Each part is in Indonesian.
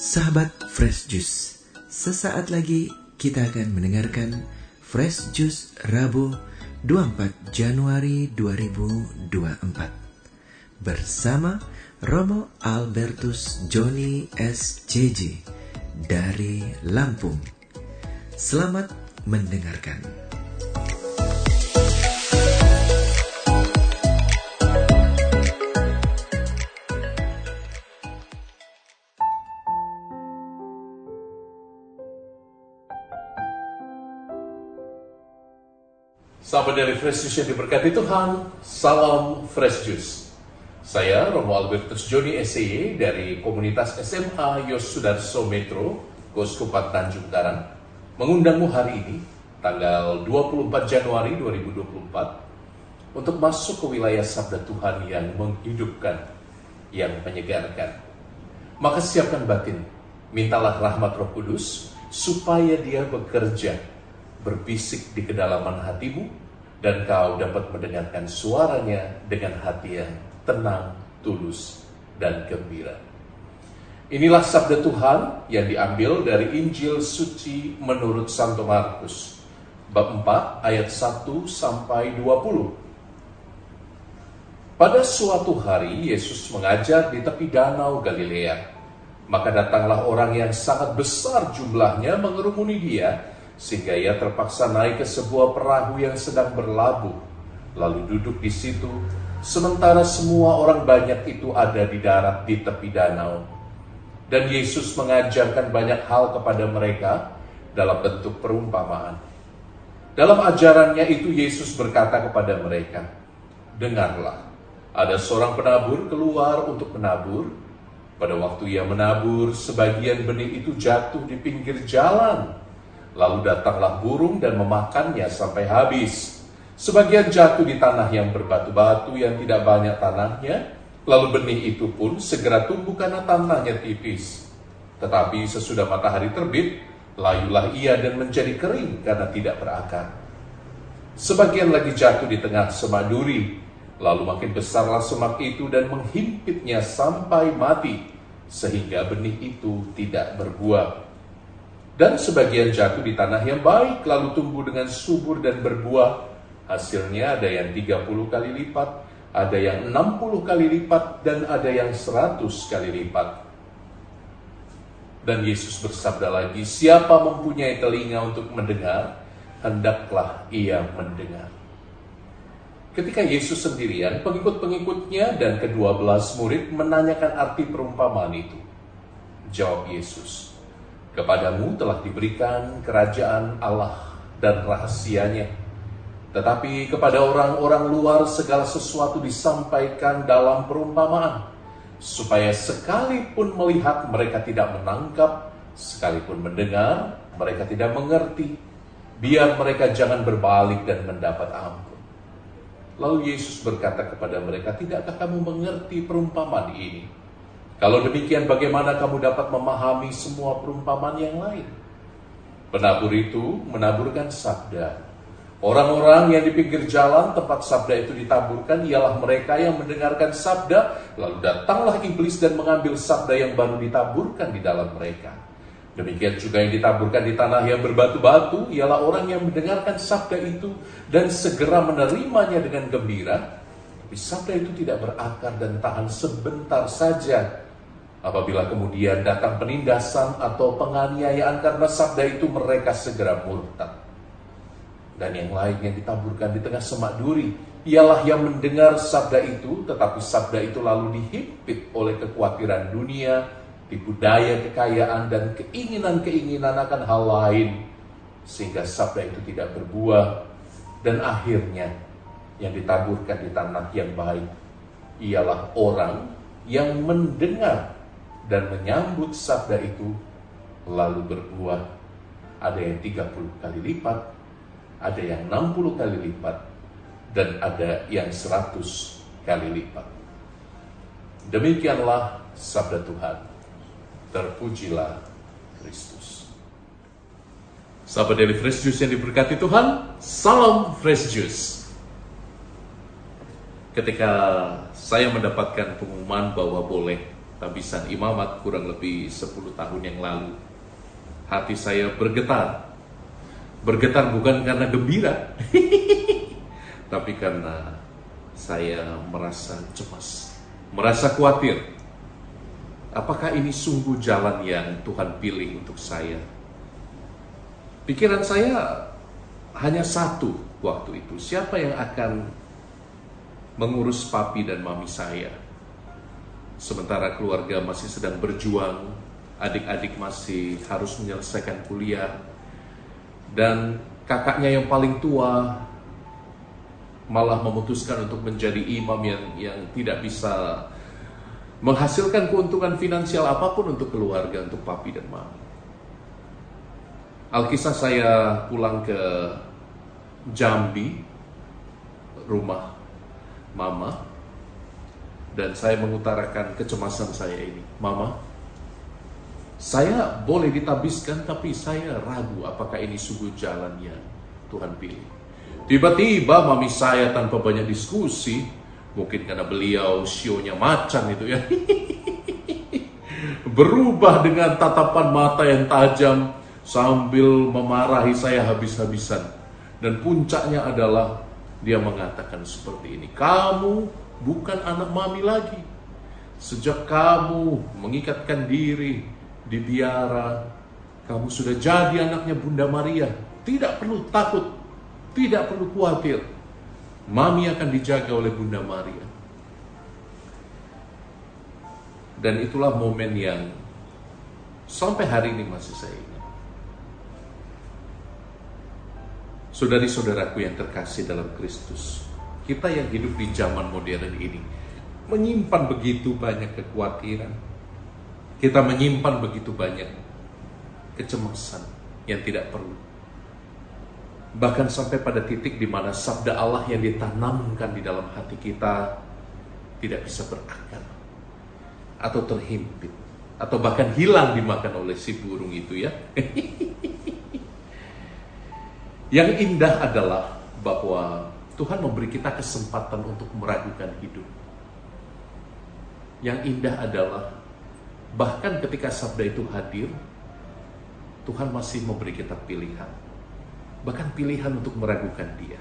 Sahabat Fresh Juice, sesaat lagi kita akan mendengarkan Fresh Juice Rabu 24 Januari 2024 bersama Romo Albertus Joni SCJ dari Lampung. Selamat mendengarkan. Sahabat dari Fresh Juice yang diberkati Tuhan, salam Fresh Juice. Saya Romo Albertus Joni SEY dari komunitas SMA Yosudarso Metro, Koskupat Tanjung Daran, mengundangmu hari ini, tanggal 24 Januari 2024, untuk masuk ke wilayah sabda Tuhan yang menghidupkan, yang menyegarkan. Maka siapkan batin, mintalah rahmat roh kudus, supaya dia bekerja, berbisik di kedalaman hatimu, dan kau dapat mendengarkan suaranya dengan hati yang tenang, tulus, dan gembira. Inilah sabda Tuhan yang diambil dari Injil suci menurut Santo Markus, bab 4 ayat 1 sampai 20. Pada suatu hari Yesus mengajar di tepi danau Galilea. Maka datanglah orang yang sangat besar jumlahnya mengerumuni dia, sehingga ia terpaksa naik ke sebuah perahu yang sedang berlabuh, lalu duduk di situ, sementara semua orang banyak itu ada di darat di tepi danau. Dan Yesus mengajarkan banyak hal kepada mereka dalam bentuk perumpamaan. Dalam ajarannya itu Yesus berkata kepada mereka, Dengarlah, ada seorang penabur keluar untuk menabur. Pada waktu ia menabur, sebagian benih itu jatuh di pinggir jalan Lalu datanglah burung dan memakannya sampai habis. Sebagian jatuh di tanah yang berbatu-batu yang tidak banyak tanahnya, lalu benih itu pun segera tumbuh karena tanahnya tipis. Tetapi sesudah matahari terbit, layulah ia dan menjadi kering karena tidak berakar. Sebagian lagi jatuh di tengah semak duri, lalu makin besarlah semak itu dan menghimpitnya sampai mati, sehingga benih itu tidak berbuah dan sebagian jatuh di tanah yang baik lalu tumbuh dengan subur dan berbuah. Hasilnya ada yang 30 kali lipat, ada yang 60 kali lipat, dan ada yang 100 kali lipat. Dan Yesus bersabda lagi, siapa mempunyai telinga untuk mendengar, hendaklah ia mendengar. Ketika Yesus sendirian, pengikut-pengikutnya dan kedua belas murid menanyakan arti perumpamaan itu. Jawab Yesus, Kepadamu telah diberikan kerajaan Allah dan rahasianya. Tetapi kepada orang-orang luar segala sesuatu disampaikan dalam perumpamaan, supaya sekalipun melihat mereka tidak menangkap, sekalipun mendengar mereka tidak mengerti, biar mereka jangan berbalik dan mendapat ampun. Lalu Yesus berkata kepada mereka, tidakkah kamu mengerti perumpamaan ini? Kalau demikian bagaimana kamu dapat memahami semua perumpamaan yang lain? Penabur itu menaburkan sabda. Orang-orang yang di pinggir jalan tempat sabda itu ditaburkan ialah mereka yang mendengarkan sabda, lalu datanglah iblis dan mengambil sabda yang baru ditaburkan di dalam mereka. Demikian juga yang ditaburkan di tanah yang berbatu-batu ialah orang yang mendengarkan sabda itu dan segera menerimanya dengan gembira. Tapi sabda itu tidak berakar dan tahan sebentar saja, Apabila kemudian datang penindasan atau penganiayaan karena sabda itu mereka segera murtad. Dan yang lain yang ditaburkan di tengah semak duri ialah yang mendengar sabda itu tetapi sabda itu lalu dihimpit oleh kekhawatiran dunia, tipu daya kekayaan dan keinginan-keinginan akan hal lain sehingga sabda itu tidak berbuah dan akhirnya yang ditaburkan di tanah yang baik ialah orang yang mendengar dan menyambut sabda itu lalu berbuah. Ada yang 30 kali lipat, ada yang 60 kali lipat, dan ada yang 100 kali lipat. Demikianlah sabda Tuhan. Terpujilah Kristus. Sahabat dari Fresh Juice yang diberkati Tuhan, salam Fresh Juice. Ketika saya mendapatkan pengumuman bahwa boleh tabisan imamat kurang lebih 10 tahun yang lalu. Hati saya bergetar. Bergetar bukan karena gembira, tapi karena saya merasa cemas, merasa khawatir. Apakah ini sungguh jalan yang Tuhan pilih untuk saya? Pikiran saya hanya satu waktu itu. Siapa yang akan mengurus papi dan mami saya? Sementara keluarga masih sedang berjuang, adik-adik masih harus menyelesaikan kuliah, dan kakaknya yang paling tua malah memutuskan untuk menjadi imam yang yang tidak bisa menghasilkan keuntungan finansial apa pun untuk keluarga, untuk papi dan mami. Alkisah saya pulang ke Jambi, rumah mama, dan saya mengutarakan kecemasan saya ini. Mama, saya boleh ditabiskan tapi saya ragu apakah ini sungguh jalan yang Tuhan pilih. Tiba-tiba mami saya tanpa banyak diskusi, mungkin karena beliau sionya macan itu ya, berubah dengan tatapan mata yang tajam sambil memarahi saya habis-habisan. Dan puncaknya adalah dia mengatakan seperti ini, kamu bukan anak mami lagi. Sejak kamu mengikatkan diri di biara, kamu sudah jadi anaknya Bunda Maria. Tidak perlu takut tidak perlu khawatir. Mami akan dijaga oleh Bunda Maria. Dan itulah momen yang sampai hari ini masih saya ingat. Saudari-saudaraku yang terkasih dalam Kristus, kita yang hidup di zaman modern ini menyimpan begitu banyak kekhawatiran. Kita menyimpan begitu banyak kecemasan yang tidak perlu bahkan sampai pada titik di mana sabda Allah yang ditanamkan di dalam hati kita tidak bisa berakar atau terhimpit atau bahkan hilang dimakan oleh si burung itu ya. Yang indah adalah Tuhan memberi kita kesempatan untuk meragukan hidup. Yang indah adalah bahkan ketika sabda itu hadir, Tuhan masih memberi kita pilihan bahkan pilihan untuk meragukan Dia.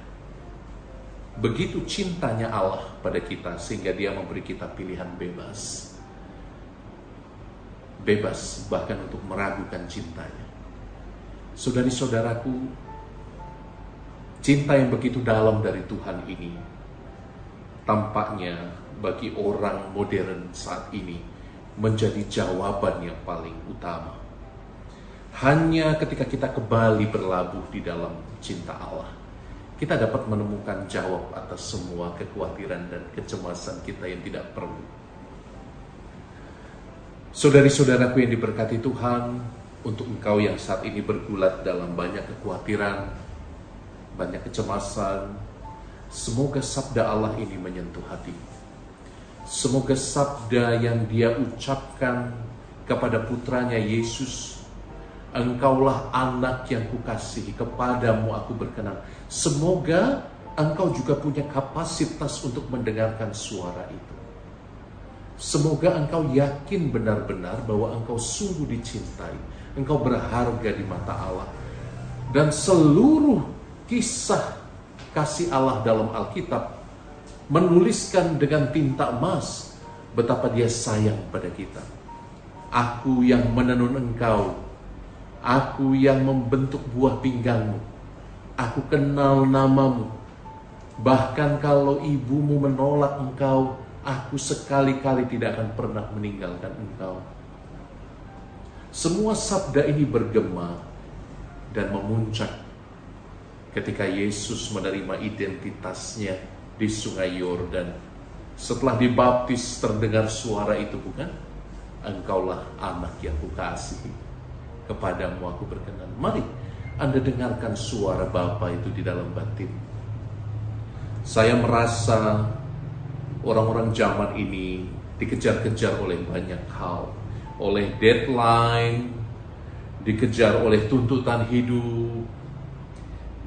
Begitu cintanya Allah pada kita sehingga Dia memberi kita pilihan bebas. Bebas bahkan untuk meragukan cintanya. Saudari-saudaraku, cinta yang begitu dalam dari Tuhan ini tampaknya bagi orang modern saat ini menjadi jawaban yang paling utama hanya ketika kita kembali berlabuh di dalam cinta Allah, kita dapat menemukan jawab atas semua kekhawatiran dan kecemasan kita yang tidak perlu. Saudari-saudaraku yang diberkati Tuhan, untuk engkau yang saat ini bergulat dalam banyak kekhawatiran, banyak kecemasan, semoga sabda Allah ini menyentuh hati. Semoga sabda yang dia ucapkan kepada putranya Yesus Engkaulah anak yang kukasihi, kepadamu aku berkenan. Semoga engkau juga punya kapasitas untuk mendengarkan suara itu. Semoga engkau yakin benar-benar bahwa engkau sungguh dicintai. Engkau berharga di mata Allah. Dan seluruh kisah kasih Allah dalam Alkitab menuliskan dengan tinta emas betapa dia sayang pada kita. Aku yang menenun engkau Aku yang membentuk buah pinggangmu. Aku kenal namamu. Bahkan kalau ibumu menolak engkau, aku sekali-kali tidak akan pernah meninggalkan engkau. Semua sabda ini bergema dan memuncak ketika Yesus menerima identitasnya di sungai Yordan. Setelah dibaptis terdengar suara itu bukan? Engkaulah anak yang kukasihi kepadamu aku berkenan. Mari Anda dengarkan suara Bapa itu di dalam batin. Saya merasa orang-orang zaman ini dikejar-kejar oleh banyak hal. Oleh deadline, dikejar oleh tuntutan hidup,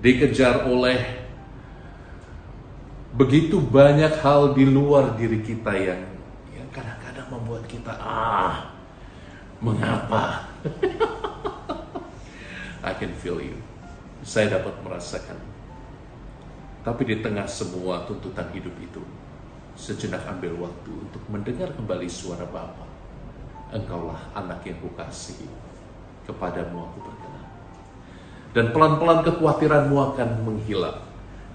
dikejar oleh begitu banyak hal di luar diri kita yang yang kadang-kadang membuat kita ah mengapa? I can feel you. Saya dapat merasakan. Tapi di tengah semua tuntutan hidup itu, sejenak ambil waktu untuk mendengar kembali suara Bapa. Engkaulah anak yang kukasihi, kepadamu aku berkenan. Dan pelan-pelan kekhawatiranmu akan menghilang.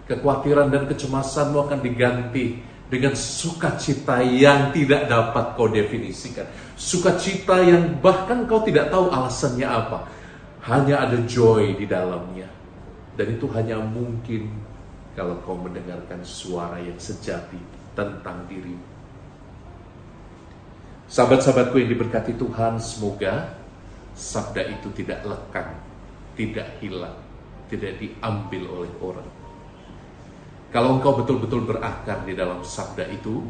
Kekhawatiran dan kecemasanmu akan diganti dengan sukacita yang tidak dapat kau definisikan. Sukacita yang bahkan kau tidak tahu alasannya apa. Hanya ada joy di dalamnya. Dan itu hanya mungkin kalau kau mendengarkan suara yang sejati tentang diri. Sahabat-sahabatku yang diberkati Tuhan, semoga sabda itu tidak lekang, tidak hilang, tidak diambil oleh orang. Kalau engkau betul-betul berakar di dalam sabda itu,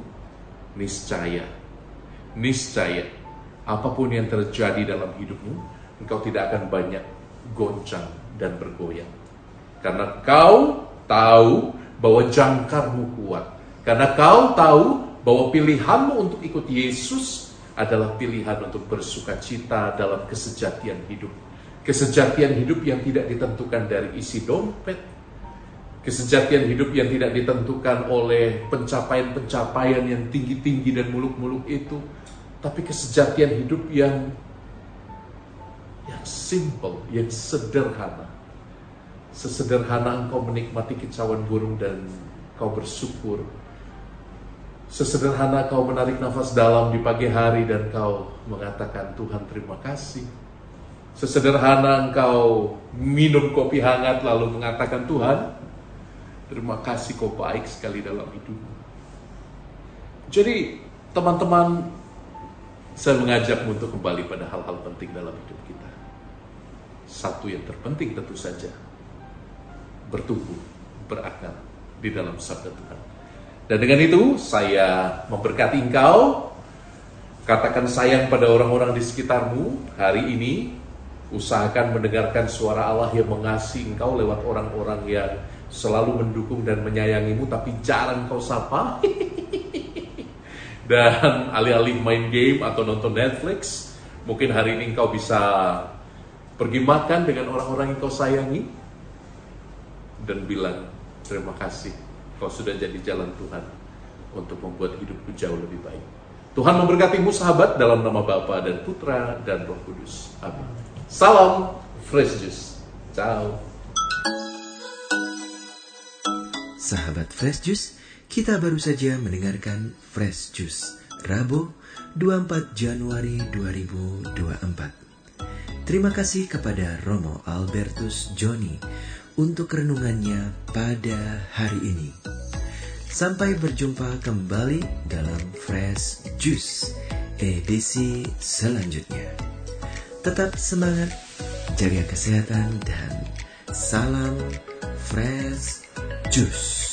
niscaya, niscaya, apa pun yang terjadi dalam hidupmu, engkau tidak akan banyak goncang dan bergoyang. Karena kau tahu bahwa jangkarmu kuat. Karena kau tahu bahwa pilihanmu untuk ikut Yesus adalah pilihan untuk bersuka cita dalam kesejatian hidup. Kesejatian hidup yang tidak ditentukan dari isi dompet. Kesejatian hidup yang tidak ditentukan oleh pencapaian-pencapaian yang tinggi-tinggi dan muluk-muluk itu. Tapi kesejatian hidup yang yang simple, yang sederhana. Sesederhana engkau menikmati kicauan burung dan kau bersyukur Sesederhana kau menarik nafas dalam di pagi hari dan kau mengatakan Tuhan terima kasih. Sesederhana engkau minum kopi hangat lalu mengatakan Tuhan terima kasih kau baik sekali dalam hidupmu. Jadi teman-teman saya mengajakmu untuk kembali pada hal-hal penting dalam hidup kita. Satu yang terpenting tentu saja bertumbuh, berakar di dalam sabda Tuhan. Dan dengan itu saya memberkati engkau. Katakan sayang pada orang-orang di sekitarmu hari ini. Usahakan mendengarkan suara Allah yang mengasihi engkau lewat orang-orang yang selalu mendukung dan menyayangimu tapi jarang kau sapa. dan alih-alih main game atau nonton Netflix, mungkin hari ini engkau bisa pergi makan dengan orang-orang yang kau sayangi dan bilang terima kasih Kau sudah jadi jalan Tuhan untuk membuat hidupku jauh lebih baik. Tuhan memberkatimu sahabat dalam nama Bapa dan Putra dan Roh Kudus. Amin. Salam Fresh Juice. Ciao. Sahabat Fresh Juice, kita baru saja mendengarkan Fresh Juice Rabu 24 Januari 2024. Terima kasih kepada Romo Albertus Joni untuk renungannya pada hari ini. Sampai berjumpa kembali dalam Fresh Juice edisi selanjutnya. Tetap semangat, jaga kesehatan, dan salam Fresh Juice.